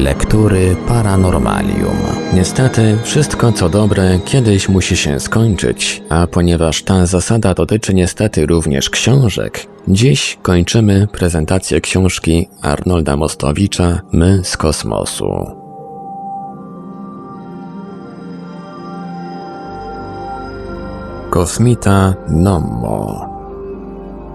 Lektury Paranormalium. Niestety, wszystko co dobre kiedyś musi się skończyć, a ponieważ ta zasada dotyczy niestety również książek, dziś kończymy prezentację książki Arnolda Mostowicza My z kosmosu. Kosmita Nommo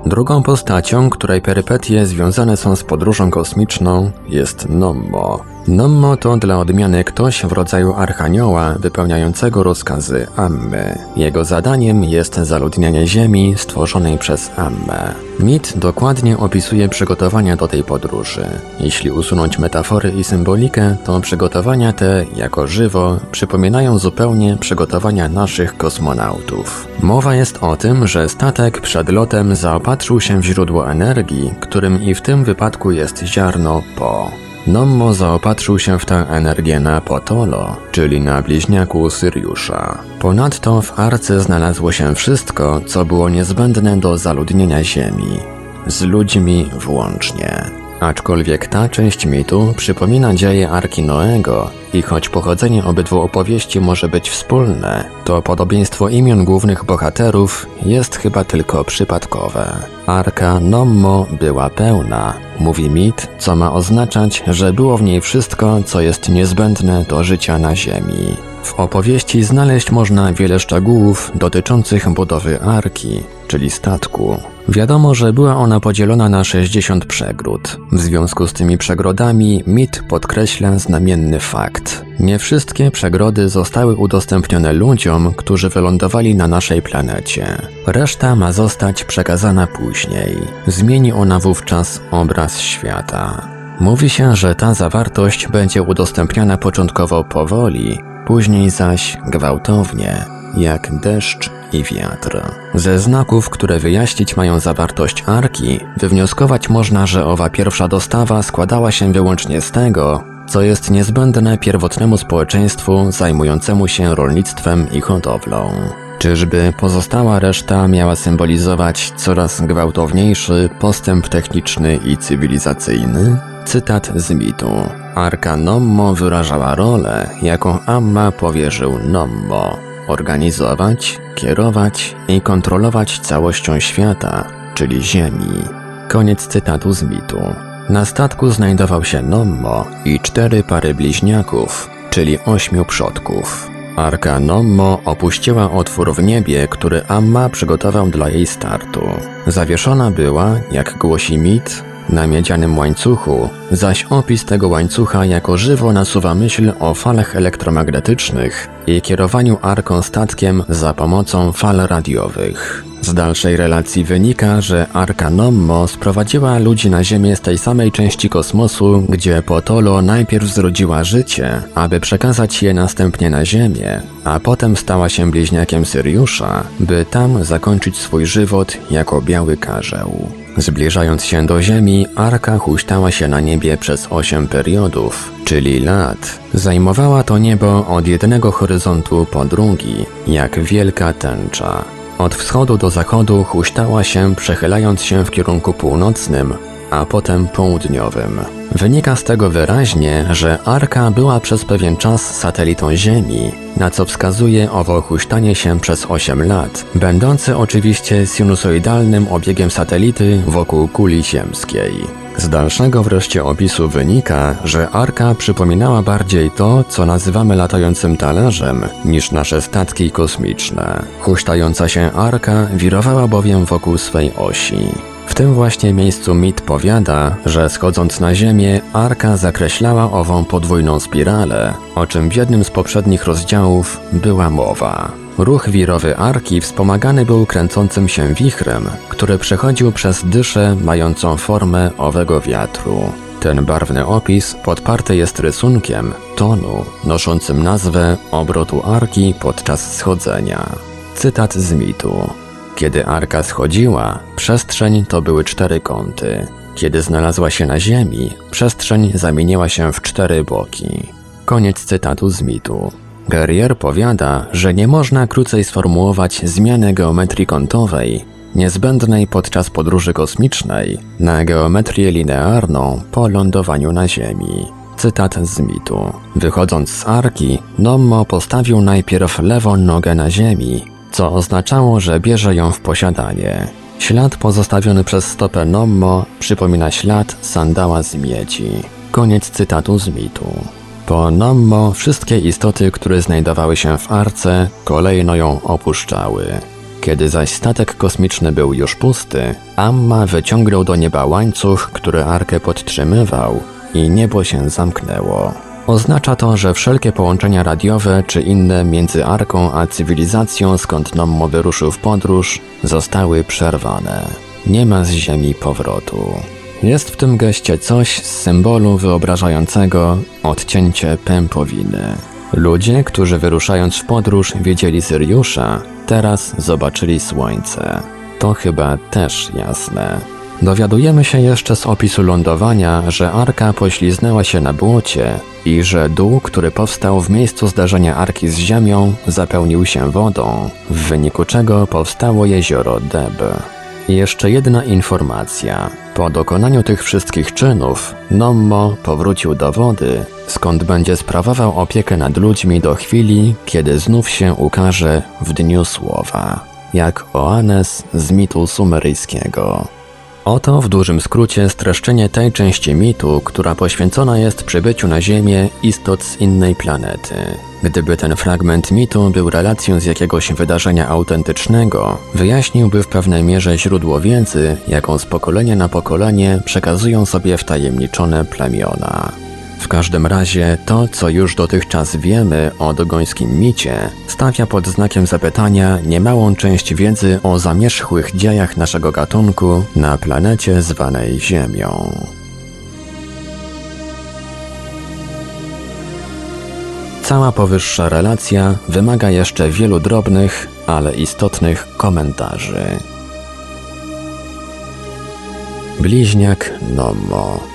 Drugą postacią, której perypetie związane są z podróżą kosmiczną, jest Nommo. Nommo to dla odmiany ktoś w rodzaju archanioła wypełniającego rozkazy Amme. Jego zadaniem jest zaludnianie Ziemi stworzonej przez Amme. Mit dokładnie opisuje przygotowania do tej podróży. Jeśli usunąć metafory i symbolikę, to przygotowania te, jako żywo, przypominają zupełnie przygotowania naszych kosmonautów. Mowa jest o tym, że statek przed lotem zaopatrzył się w źródło energii, którym i w tym wypadku jest ziarno Po. Nommo zaopatrzył się w tę energię na Potolo, czyli na bliźniaku Syriusza. Ponadto w arce znalazło się wszystko, co było niezbędne do zaludnienia Ziemi, z ludźmi włącznie. Aczkolwiek ta część mitu przypomina dzieje Arki Noego i choć pochodzenie obydwu opowieści może być wspólne, to podobieństwo imion głównych bohaterów jest chyba tylko przypadkowe. Arka Nommo była pełna, mówi mit, co ma oznaczać, że było w niej wszystko, co jest niezbędne do życia na Ziemi. W opowieści znaleźć można wiele szczegółów dotyczących budowy arki, czyli statku. Wiadomo, że była ona podzielona na 60 przegród. W związku z tymi przegrodami mit podkreśla znamienny fakt. Nie wszystkie przegrody zostały udostępnione ludziom, którzy wylądowali na naszej planecie. Reszta ma zostać przekazana później. Zmieni ona wówczas obraz świata. Mówi się, że ta zawartość będzie udostępniana początkowo powoli, później zaś gwałtownie, jak deszcz i wiatr. Ze znaków, które wyjaśnić mają zawartość arki, wywnioskować można, że owa pierwsza dostawa składała się wyłącznie z tego, co jest niezbędne pierwotnemu społeczeństwu zajmującemu się rolnictwem i hodowlą. Czyżby pozostała reszta miała symbolizować coraz gwałtowniejszy postęp techniczny i cywilizacyjny? Cytat z mitu. Arka Nommo wyrażała rolę, jaką Amma powierzył Nommo organizować, kierować i kontrolować całością świata, czyli Ziemi. Koniec cytatu z mitu. Na statku znajdował się Nommo i cztery pary bliźniaków, czyli ośmiu przodków. Arka Nommo opuściła otwór w niebie, który Amma przygotował dla jej startu. Zawieszona była, jak głosi mit, na miedzianym łańcuchu, zaś opis tego łańcucha jako żywo nasuwa myśl o falach elektromagnetycznych i kierowaniu arką statkiem za pomocą fal radiowych. Z dalszej relacji wynika, że Arka Nommo sprowadziła ludzi na Ziemię z tej samej części kosmosu, gdzie Potolo najpierw zrodziła życie, aby przekazać je następnie na Ziemię, a potem stała się bliźniakiem Syriusza, by tam zakończyć swój żywot jako biały karzeł. Zbliżając się do Ziemi, Arka huśtała się na niebie przez osiem periodów, czyli lat. Zajmowała to niebo od jednego horyzontu po drugi, jak wielka tęcza. Od wschodu do zachodu huśtała się, przechylając się w kierunku północnym, a potem południowym. Wynika z tego wyraźnie, że Arka była przez pewien czas satelitą Ziemi, na co wskazuje owo huśtanie się przez 8 lat, będące oczywiście sinusoidalnym obiegiem satelity wokół kuli ziemskiej. Z dalszego wreszcie opisu wynika, że Arka przypominała bardziej to, co nazywamy latającym talerzem, niż nasze statki kosmiczne. Huśtająca się Arka wirowała bowiem wokół swej osi. W tym właśnie miejscu mit powiada, że schodząc na Ziemię, Arka zakreślała ową podwójną spiralę, o czym w jednym z poprzednich rozdziałów była mowa. Ruch wirowy arki wspomagany był kręcącym się wichrem, który przechodził przez dyszę mającą formę owego wiatru. Ten barwny opis podparty jest rysunkiem tonu noszącym nazwę obrotu arki podczas schodzenia. Cytat z mitu. Kiedy arka schodziła, przestrzeń to były cztery kąty. Kiedy znalazła się na ziemi, przestrzeń zamieniła się w cztery boki. Koniec cytatu z mitu. Guerrier powiada, że nie można krócej sformułować zmiany geometrii kątowej, niezbędnej podczas podróży kosmicznej, na geometrię linearną po lądowaniu na Ziemi. Cytat z mitu. Wychodząc z arki, Nommo postawił najpierw lewą nogę na ziemi, co oznaczało, że bierze ją w posiadanie. Ślad pozostawiony przez stopę Nommo przypomina ślad sandała z miedzi. Koniec cytatu z mitu. Po Nommo wszystkie istoty, które znajdowały się w arce, kolejno ją opuszczały. Kiedy zaś statek kosmiczny był już pusty, Amma wyciągnął do nieba łańcuch, który arkę podtrzymywał i niebo się zamknęło. Oznacza to, że wszelkie połączenia radiowe czy inne między arką a cywilizacją, skąd Nommo wyruszył w podróż, zostały przerwane. Nie ma z Ziemi powrotu. Jest w tym geście coś z symbolu wyobrażającego odcięcie pępowiny. Ludzie, którzy wyruszając w podróż wiedzieli Syriusza, teraz zobaczyli słońce. To chyba też jasne. Dowiadujemy się jeszcze z opisu lądowania, że arka pośliznęła się na błocie i że dół, który powstał w miejscu zdarzenia arki z ziemią, zapełnił się wodą, w wyniku czego powstało jezioro Deb. Jeszcze jedna informacja. Po dokonaniu tych wszystkich czynów, Nommo powrócił do wody, skąd będzie sprawował opiekę nad ludźmi do chwili, kiedy znów się ukaże w dniu słowa, jak Oanes z mitu sumeryjskiego. Oto w dużym skrócie streszczenie tej części mitu, która poświęcona jest przybyciu na Ziemię istot z innej planety. Gdyby ten fragment mitu był relacją z jakiegoś wydarzenia autentycznego, wyjaśniłby w pewnej mierze źródło wiedzy, jaką z pokolenia na pokolenie przekazują sobie wtajemniczone plemiona. W każdym razie to, co już dotychczas wiemy o dogońskim micie, stawia pod znakiem zapytania niemałą część wiedzy o zamierzchłych dziejach naszego gatunku na planecie zwanej Ziemią. Cała powyższa relacja wymaga jeszcze wielu drobnych, ale istotnych komentarzy. Bliźniak Nommo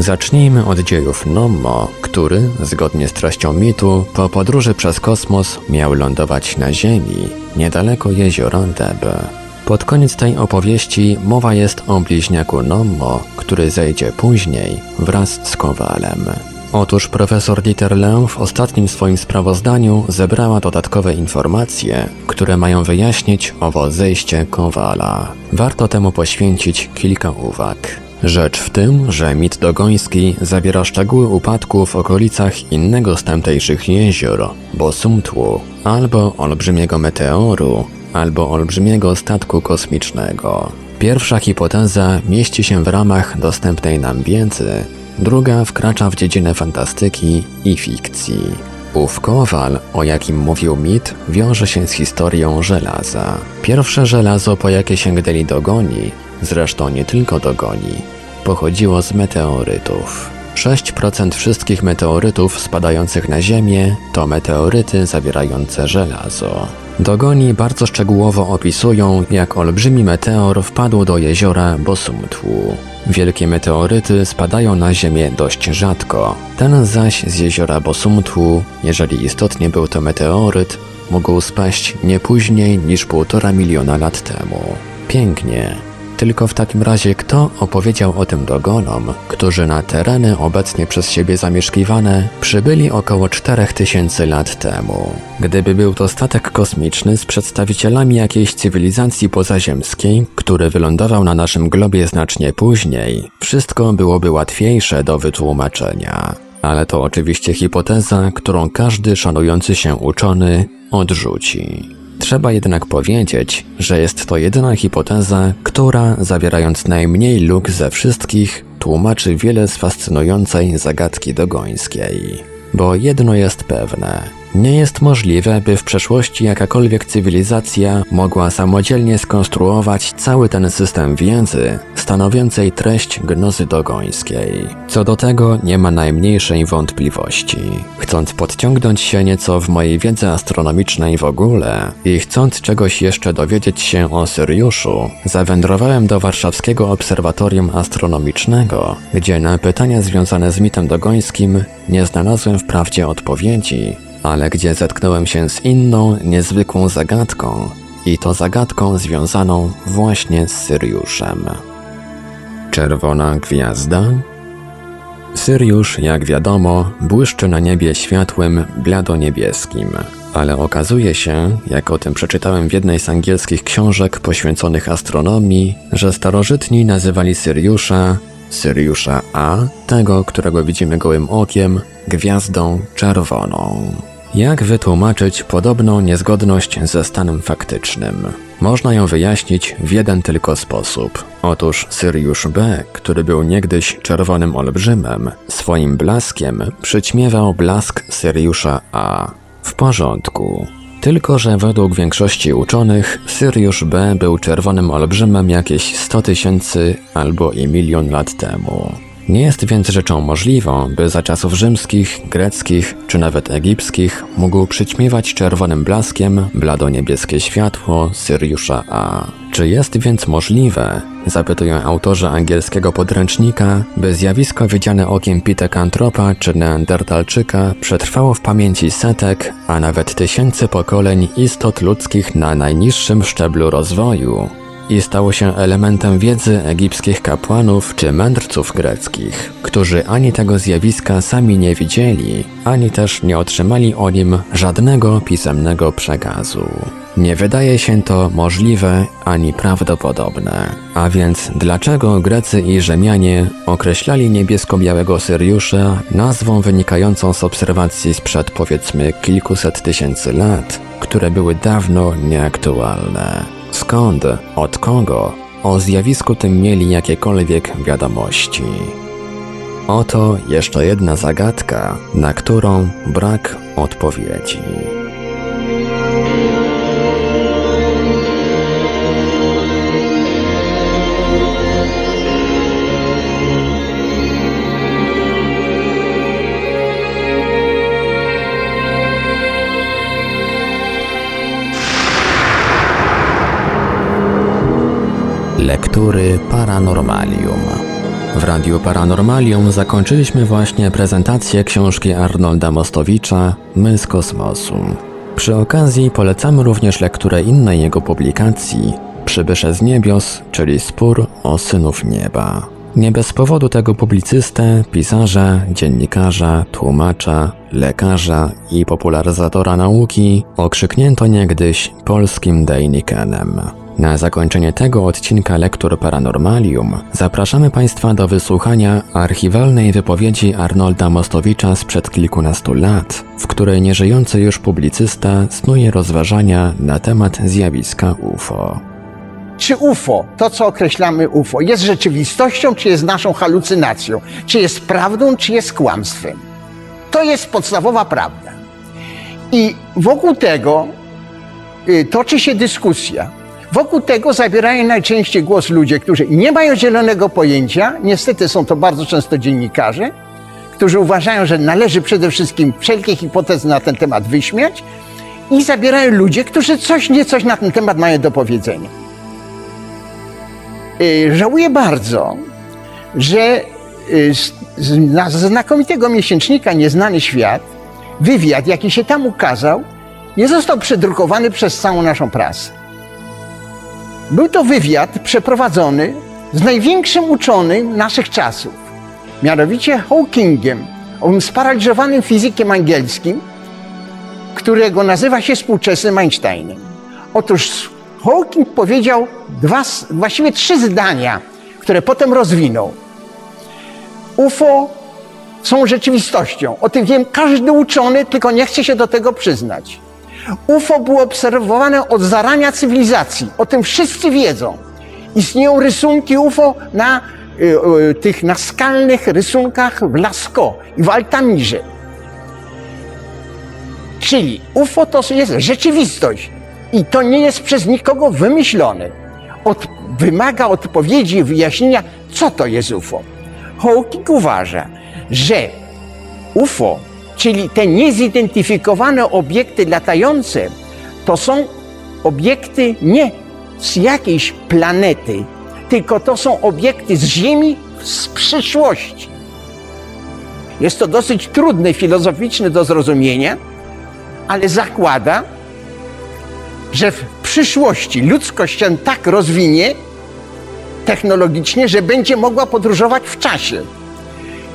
Zacznijmy od dziejów Nommo, który, zgodnie z treścią mitu, po podróży przez kosmos miał lądować na Ziemi, niedaleko jeziora Debe. Pod koniec tej opowieści mowa jest o bliźniaku Nommo, który zejdzie później wraz z Kowalem. Otóż profesor Dieterle w ostatnim swoim sprawozdaniu zebrała dodatkowe informacje, które mają wyjaśnić owo zejście Kowala. Warto temu poświęcić kilka uwag. Rzecz w tym, że mit dogoński zawiera szczegóły upadku w okolicach innego z tamtejszych jezior, Bosumtłu, albo olbrzymiego meteoru, albo olbrzymiego statku kosmicznego. Pierwsza hipoteza mieści się w ramach dostępnej nam wiedzy, druga wkracza w dziedzinę fantastyki i fikcji. Ów kowal, o jakim mówił mit, wiąże się z historią żelaza. Pierwsze żelazo, po jakie sięgnęli dogoni, zresztą nie tylko dogoni, pochodziło z meteorytów. 6% wszystkich meteorytów spadających na Ziemię to meteoryty zawierające żelazo. Dogoni bardzo szczegółowo opisują, jak olbrzymi meteor wpadł do jeziora Bosumtwu. Wielkie meteoryty spadają na Ziemię dość rzadko. Ten zaś z jeziora Bosumtwu, jeżeli istotnie był to meteoryt, mógł spaść nie później niż półtora miliona lat temu. Pięknie, tylko w takim razie kto opowiedział o tym dogonom, którzy na tereny obecnie przez siebie zamieszkiwane przybyli około 4000 lat temu? Gdyby był to statek kosmiczny z przedstawicielami jakiejś cywilizacji pozaziemskiej, który wylądował na naszym globie znacznie później, wszystko byłoby łatwiejsze do wytłumaczenia. Ale to oczywiście hipoteza, którą każdy szanujący się uczony odrzuci. Trzeba jednak powiedzieć, że jest to jedyna hipoteza, która, zawierając najmniej luk ze wszystkich, tłumaczy wiele z fascynującej zagadki dogońskiej. Bo jedno jest pewne. Nie jest możliwe, by w przeszłości jakakolwiek cywilizacja mogła samodzielnie skonstruować cały ten system wiedzy stanowiącej treść gnozy dogońskiej. Co do tego nie ma najmniejszej wątpliwości. Chcąc podciągnąć się nieco w mojej wiedzy astronomicznej w ogóle i chcąc czegoś jeszcze dowiedzieć się o Syriuszu, zawędrowałem do warszawskiego obserwatorium astronomicznego, gdzie na pytania związane z mitem dogońskim nie znalazłem wprawdzie odpowiedzi, ale gdzie zetknąłem się z inną, niezwykłą zagadką, i to zagadką związaną właśnie z Syriuszem. Czerwona gwiazda? Syriusz, jak wiadomo, błyszczy na niebie światłem blado-niebieskim. Ale okazuje się, jak o tym przeczytałem w jednej z angielskich książek poświęconych astronomii, że starożytni nazywali Syriusza, Syriusza A, tego, którego widzimy gołym okiem, gwiazdą czerwoną. Jak wytłumaczyć podobną niezgodność ze stanem faktycznym? Można ją wyjaśnić w jeden tylko sposób. Otóż Syriusz B, który był niegdyś czerwonym olbrzymem, swoim blaskiem przyćmiewał blask Syriusza A. W porządku. Tylko, że według większości uczonych Syriusz B był czerwonym olbrzymem jakieś 100 tysięcy albo i milion lat temu. Nie jest więc rzeczą możliwą, by za czasów rzymskich, greckich czy nawet egipskich mógł przyćmiewać czerwonym blaskiem blado-niebieskie światło Syriusza A. Czy jest więc możliwe, zapytują autorzy angielskiego podręcznika, by zjawisko widziane okiem Pitekantropa czy Neandertalczyka przetrwało w pamięci setek, a nawet tysięcy pokoleń istot ludzkich na najniższym szczeblu rozwoju, i stało się elementem wiedzy egipskich kapłanów czy mędrców greckich, którzy ani tego zjawiska sami nie widzieli, ani też nie otrzymali o nim żadnego pisemnego przekazu. Nie wydaje się to możliwe ani prawdopodobne. A więc dlaczego Grecy i Rzymianie określali niebiesko-białego Syriusza nazwą wynikającą z obserwacji sprzed powiedzmy kilkuset tysięcy lat, które były dawno nieaktualne? Skąd, od kogo o zjawisku tym mieli jakiekolwiek wiadomości? Oto jeszcze jedna zagadka, na którą brak odpowiedzi. Lektury Paranormalium. W Radiu Paranormalium zakończyliśmy właśnie prezentację książki Arnolda Mostowicza My z kosmosu. Przy okazji polecamy również lekturę innej jego publikacji Przybysze z niebios, czyli Spór o synów nieba. Nie bez powodu tego publicystę, pisarza, dziennikarza, tłumacza, lekarza i popularyzatora nauki okrzyknięto niegdyś polskim Dejnikenem. Na zakończenie tego odcinka Lektur Paranormalium zapraszamy Państwa do wysłuchania archiwalnej wypowiedzi Arnolda Mostowicza sprzed kilkunastu lat, w której nieżyjący już publicysta snuje rozważania na temat zjawiska UFO. Czy UFO, to co określamy UFO, jest rzeczywistością, czy jest naszą halucynacją? Czy jest prawdą, czy jest kłamstwem? To jest podstawowa prawda. I wokół tego y, toczy się dyskusja. Wokół tego zabierają najczęściej głos ludzie, którzy nie mają zielonego pojęcia, niestety są to bardzo często dziennikarze, którzy uważają, że należy przede wszystkim wszelkie hipotezy na ten temat wyśmiać i zabierają ludzie, którzy coś niecoś na ten temat mają do powiedzenia. Y, żałuję bardzo, że y, z znakomitego miesięcznika Nieznany Świat wywiad, jaki się tam ukazał, nie został przedrukowany przez całą naszą prasę. Był to wywiad przeprowadzony z największym uczonym naszych czasów, mianowicie Hawkingiem, owym sparaliżowanym fizykiem angielskim, którego nazywa się współczesnym Einsteinem. Otóż Hawking powiedział dwa, właściwie trzy zdania, które potem rozwinął. UFO są rzeczywistością. O tym wiem każdy uczony, tylko nie chce się do tego przyznać. UFO było obserwowane od zarania cywilizacji. O tym wszyscy wiedzą. Istnieją rysunki UFO na y, y, tych naskalnych rysunkach w Lascaux i w Altamirze. Czyli UFO to jest rzeczywistość i to nie jest przez nikogo wymyślone. Od, wymaga odpowiedzi wyjaśnienia, co to jest UFO. Hawking uważa, że UFO Czyli te niezidentyfikowane obiekty latające to są obiekty nie z jakiejś planety, tylko to są obiekty z Ziemi z przyszłości. Jest to dosyć trudne, filozoficzne do zrozumienia, ale zakłada, że w przyszłości ludzkość się tak rozwinie technologicznie, że będzie mogła podróżować w czasie.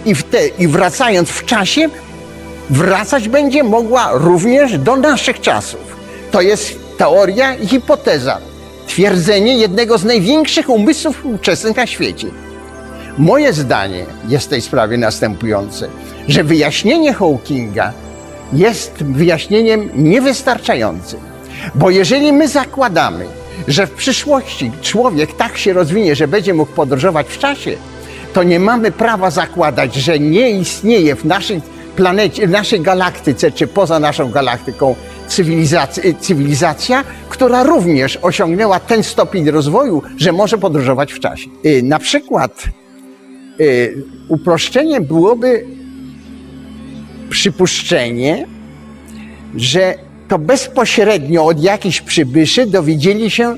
i, te, i wracając w czasie, wracać będzie mogła również do naszych czasów. To jest teoria i hipoteza. Twierdzenie jednego z największych umysłów współczesnych na świecie. Moje zdanie jest w tej sprawie następujące, że wyjaśnienie Hawkinga jest wyjaśnieniem niewystarczającym. Bo jeżeli my zakładamy, że w przyszłości człowiek tak się rozwinie, że będzie mógł podróżować w czasie, to nie mamy prawa zakładać, że nie istnieje w naszej planecie, naszej galaktyce, czy poza naszą galaktyką cywilizacja, cywilizacja, która również osiągnęła ten stopień rozwoju, że może podróżować w czasie. Y, Na przykład y, uproszczeniem byłoby przypuszczenie, że to bezpośrednio od jakichś przybyszy dowiedzieli się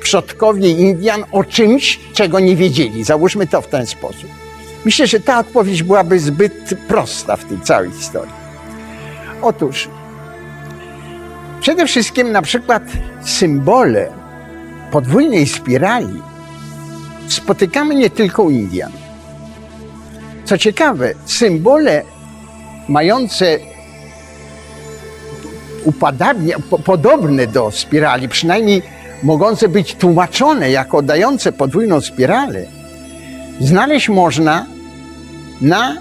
przodkowie Indian o czymś, czego nie wiedzieli. Załóżmy to w ten sposób. Myślę, że ta odpowiedź byłaby zbyt prosta w tej całej historii. Otóż, przede wszystkim na przykład symbole podwójnej spirali spotykamy nie tylko u Indian. Co ciekawe, symbole mające upadabnia, po, podobne do spirali, przynajmniej mogące być tłumaczone jako dające podwójną spiralę, znaleźć można na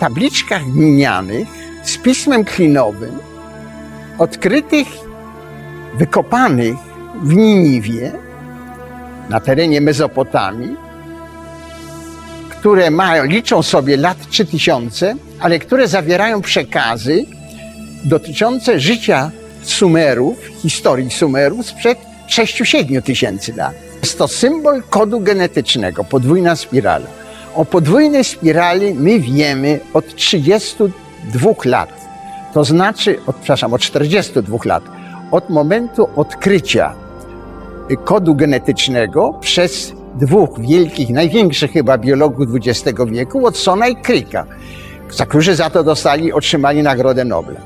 tabliczkach glinianych z pismem klinowym, odkrytych, wykopanych w Niniwie, na terenie Mezopotamii, które mają, liczą sobie lat 3000, ale które zawierają przekazy dotyczące życia Sumerów, historii Sumerów sprzed 6-7 tysięcy lat. Jest to symbol kodu genetycznego, podwójna spirala. O podwójnej spirali my wiemy od 32 lat. To znaczy, od, przepraszam, od 42 lat. Od momentu odkrycia kodu genetycznego przez dwóch wielkich, największych chyba biologów XX wieku, Watsona i Cricka, którzy za to dostali, otrzymali Nagrodę Nobla.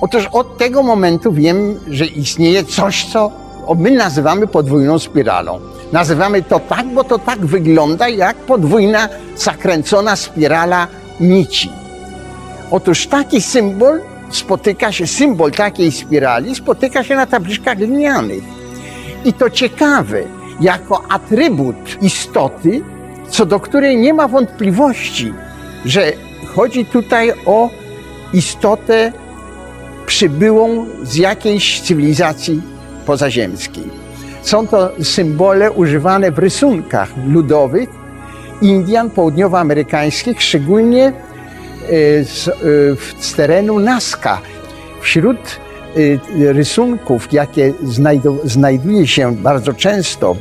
Otóż od tego momentu wiem, że istnieje coś, co my nazywamy podwójną spiralą. Nazywamy to tak, bo to tak wygląda jak podwójna, zakręcona spirala nici. Otóż taki symbol spotyka się, symbol takiej spirali spotyka się na tabliczkach glinianych. I to ciekawe, jako atrybut istoty, co do której nie ma wątpliwości, że chodzi tutaj o istotę przybyłą z jakiejś cywilizacji pozaziemskiej. Są to symbole używane w rysunkach ludowych Indian południowoamerykańskich, szczególnie e, z, e, z terenu Nazca. Wśród e, rysunków, jakie znajdu, znajduje się bardzo często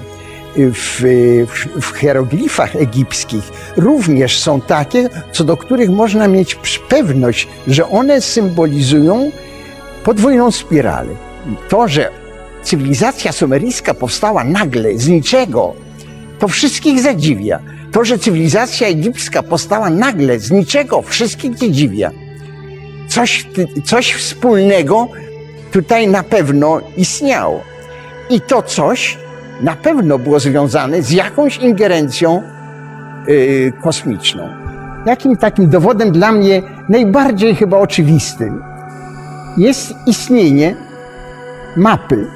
w, w, w hieroglifach egipskich, również są takie, co do których można mieć pewność, że one symbolizują podwójną spiralę. To, że cywilizacja sumeryjska powstała nagle, z niczego, to wszystkich zadziwia. To, że cywilizacja egipska powstała nagle, z niczego, wszystkich zadziwia. Coś, coś wspólnego tutaj na pewno istniało. I to coś na pewno było związane z jakąś ingerencją yy, kosmiczną. Jakim takim dowodem dla mnie najbardziej chyba oczywistym jest istnienie mapy,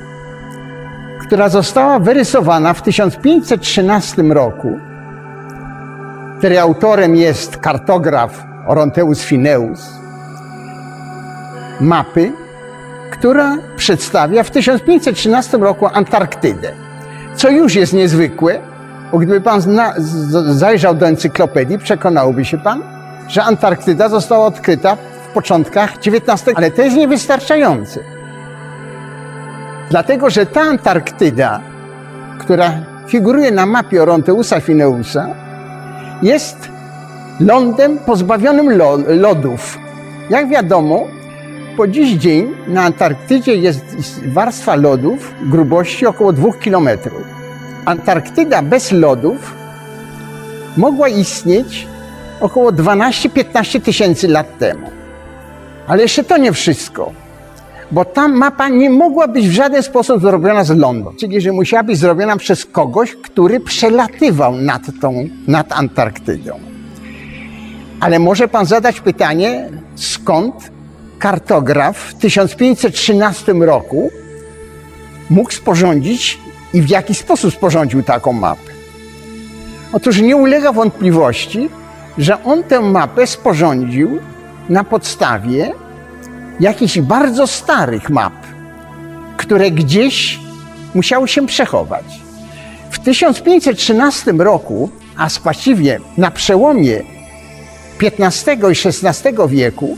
która została wyrysowana w 1513 roku, której autorem jest kartograf Oronteus Fineus, mapy, która przedstawia w 1513 roku Antarktydę, co już jest niezwykłe, bo gdyby pan zna, zajrzał do encyklopedii, przekonałby się pan, że Antarktyda została odkryta w początkach XIX, ale to jest niewystarczające. Dlatego, że ta Antarktyda, która figuruje na mapie Oronteusa Fineusa, jest lądem pozbawionym lodów. Jak wiadomo, po dziś dzień na Antarktydzie jest warstwa lodów grubości około 2 km. Antarktyda bez lodów mogła istnieć około 12-15 tysięcy lat temu. Ale jeszcze to nie wszystko, bo ta mapa nie mogła być w żaden sposób zrobiona z lądu, czyli że musiała być zrobiona przez kogoś, który przelatywał nad, tą, nad Antarktydą. Ale może pan zadać pytanie, skąd kartograf w 1513 roku mógł sporządzić i w jaki sposób sporządził taką mapę? Otóż nie ulega wątpliwości, że on tę mapę sporządził na podstawie jakichś bardzo starych map, które gdzieś musiały się przechować. W 1513 roku, a właściwie na przełomie XV i XVI wieku,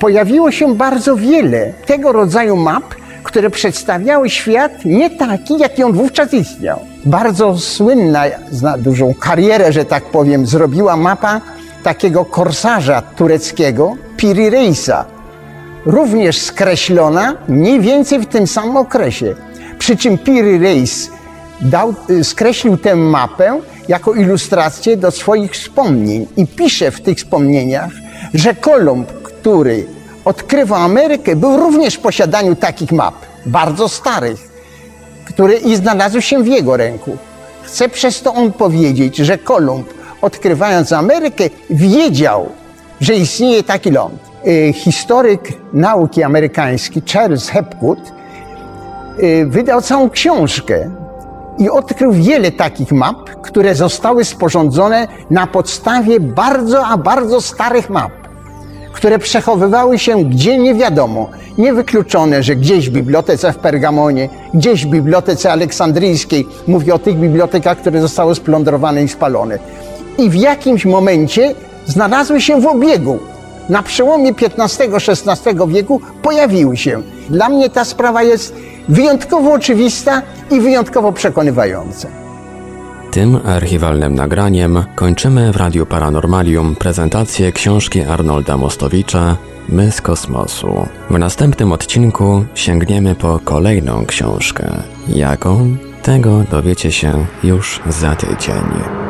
pojawiło się bardzo wiele tego rodzaju map, które przedstawiały świat nie taki, jaki on wówczas istniał. Bardzo słynna, zna dużą karierę, że tak powiem, zrobiła mapa takiego korsarza tureckiego, Piri Reisa, również skreślona mniej więcej w tym samym okresie. Przy czym Piri Reis dał, y, skreślił tę mapę jako ilustrację do swoich wspomnień i pisze w tych wspomnieniach, że Kolumb, który odkrywał Amerykę, był również w posiadaniu takich map, bardzo starych, które i znalazły się w jego ręku. Chce przez to on powiedzieć, że Kolumb, odkrywając Amerykę, wiedział, że istnieje taki ląd. Y, Historyk nauki amerykański Charles Hepgood y, wydał całą książkę i odkrył wiele takich map, które zostały sporządzone na podstawie bardzo, a bardzo starych map, które przechowywały się gdzie nie wiadomo. Niewykluczone, że gdzieś w bibliotece w Pergamonie, gdzieś w bibliotece aleksandryjskiej, mówię o tych bibliotekach, które zostały splądrowane i spalone. I w jakimś momencie znalazły się w obiegu. Na przełomie XV-XVI wieku pojawiły się. Dla mnie ta sprawa jest wyjątkowo oczywista i wyjątkowo przekonywająca. Tym archiwalnym nagraniem kończymy w Radiu Paranormalium prezentację książki Arnolda Mostowicza My z kosmosu. W następnym odcinku sięgniemy po kolejną książkę. Jaką? Tego dowiecie się już za tydzień.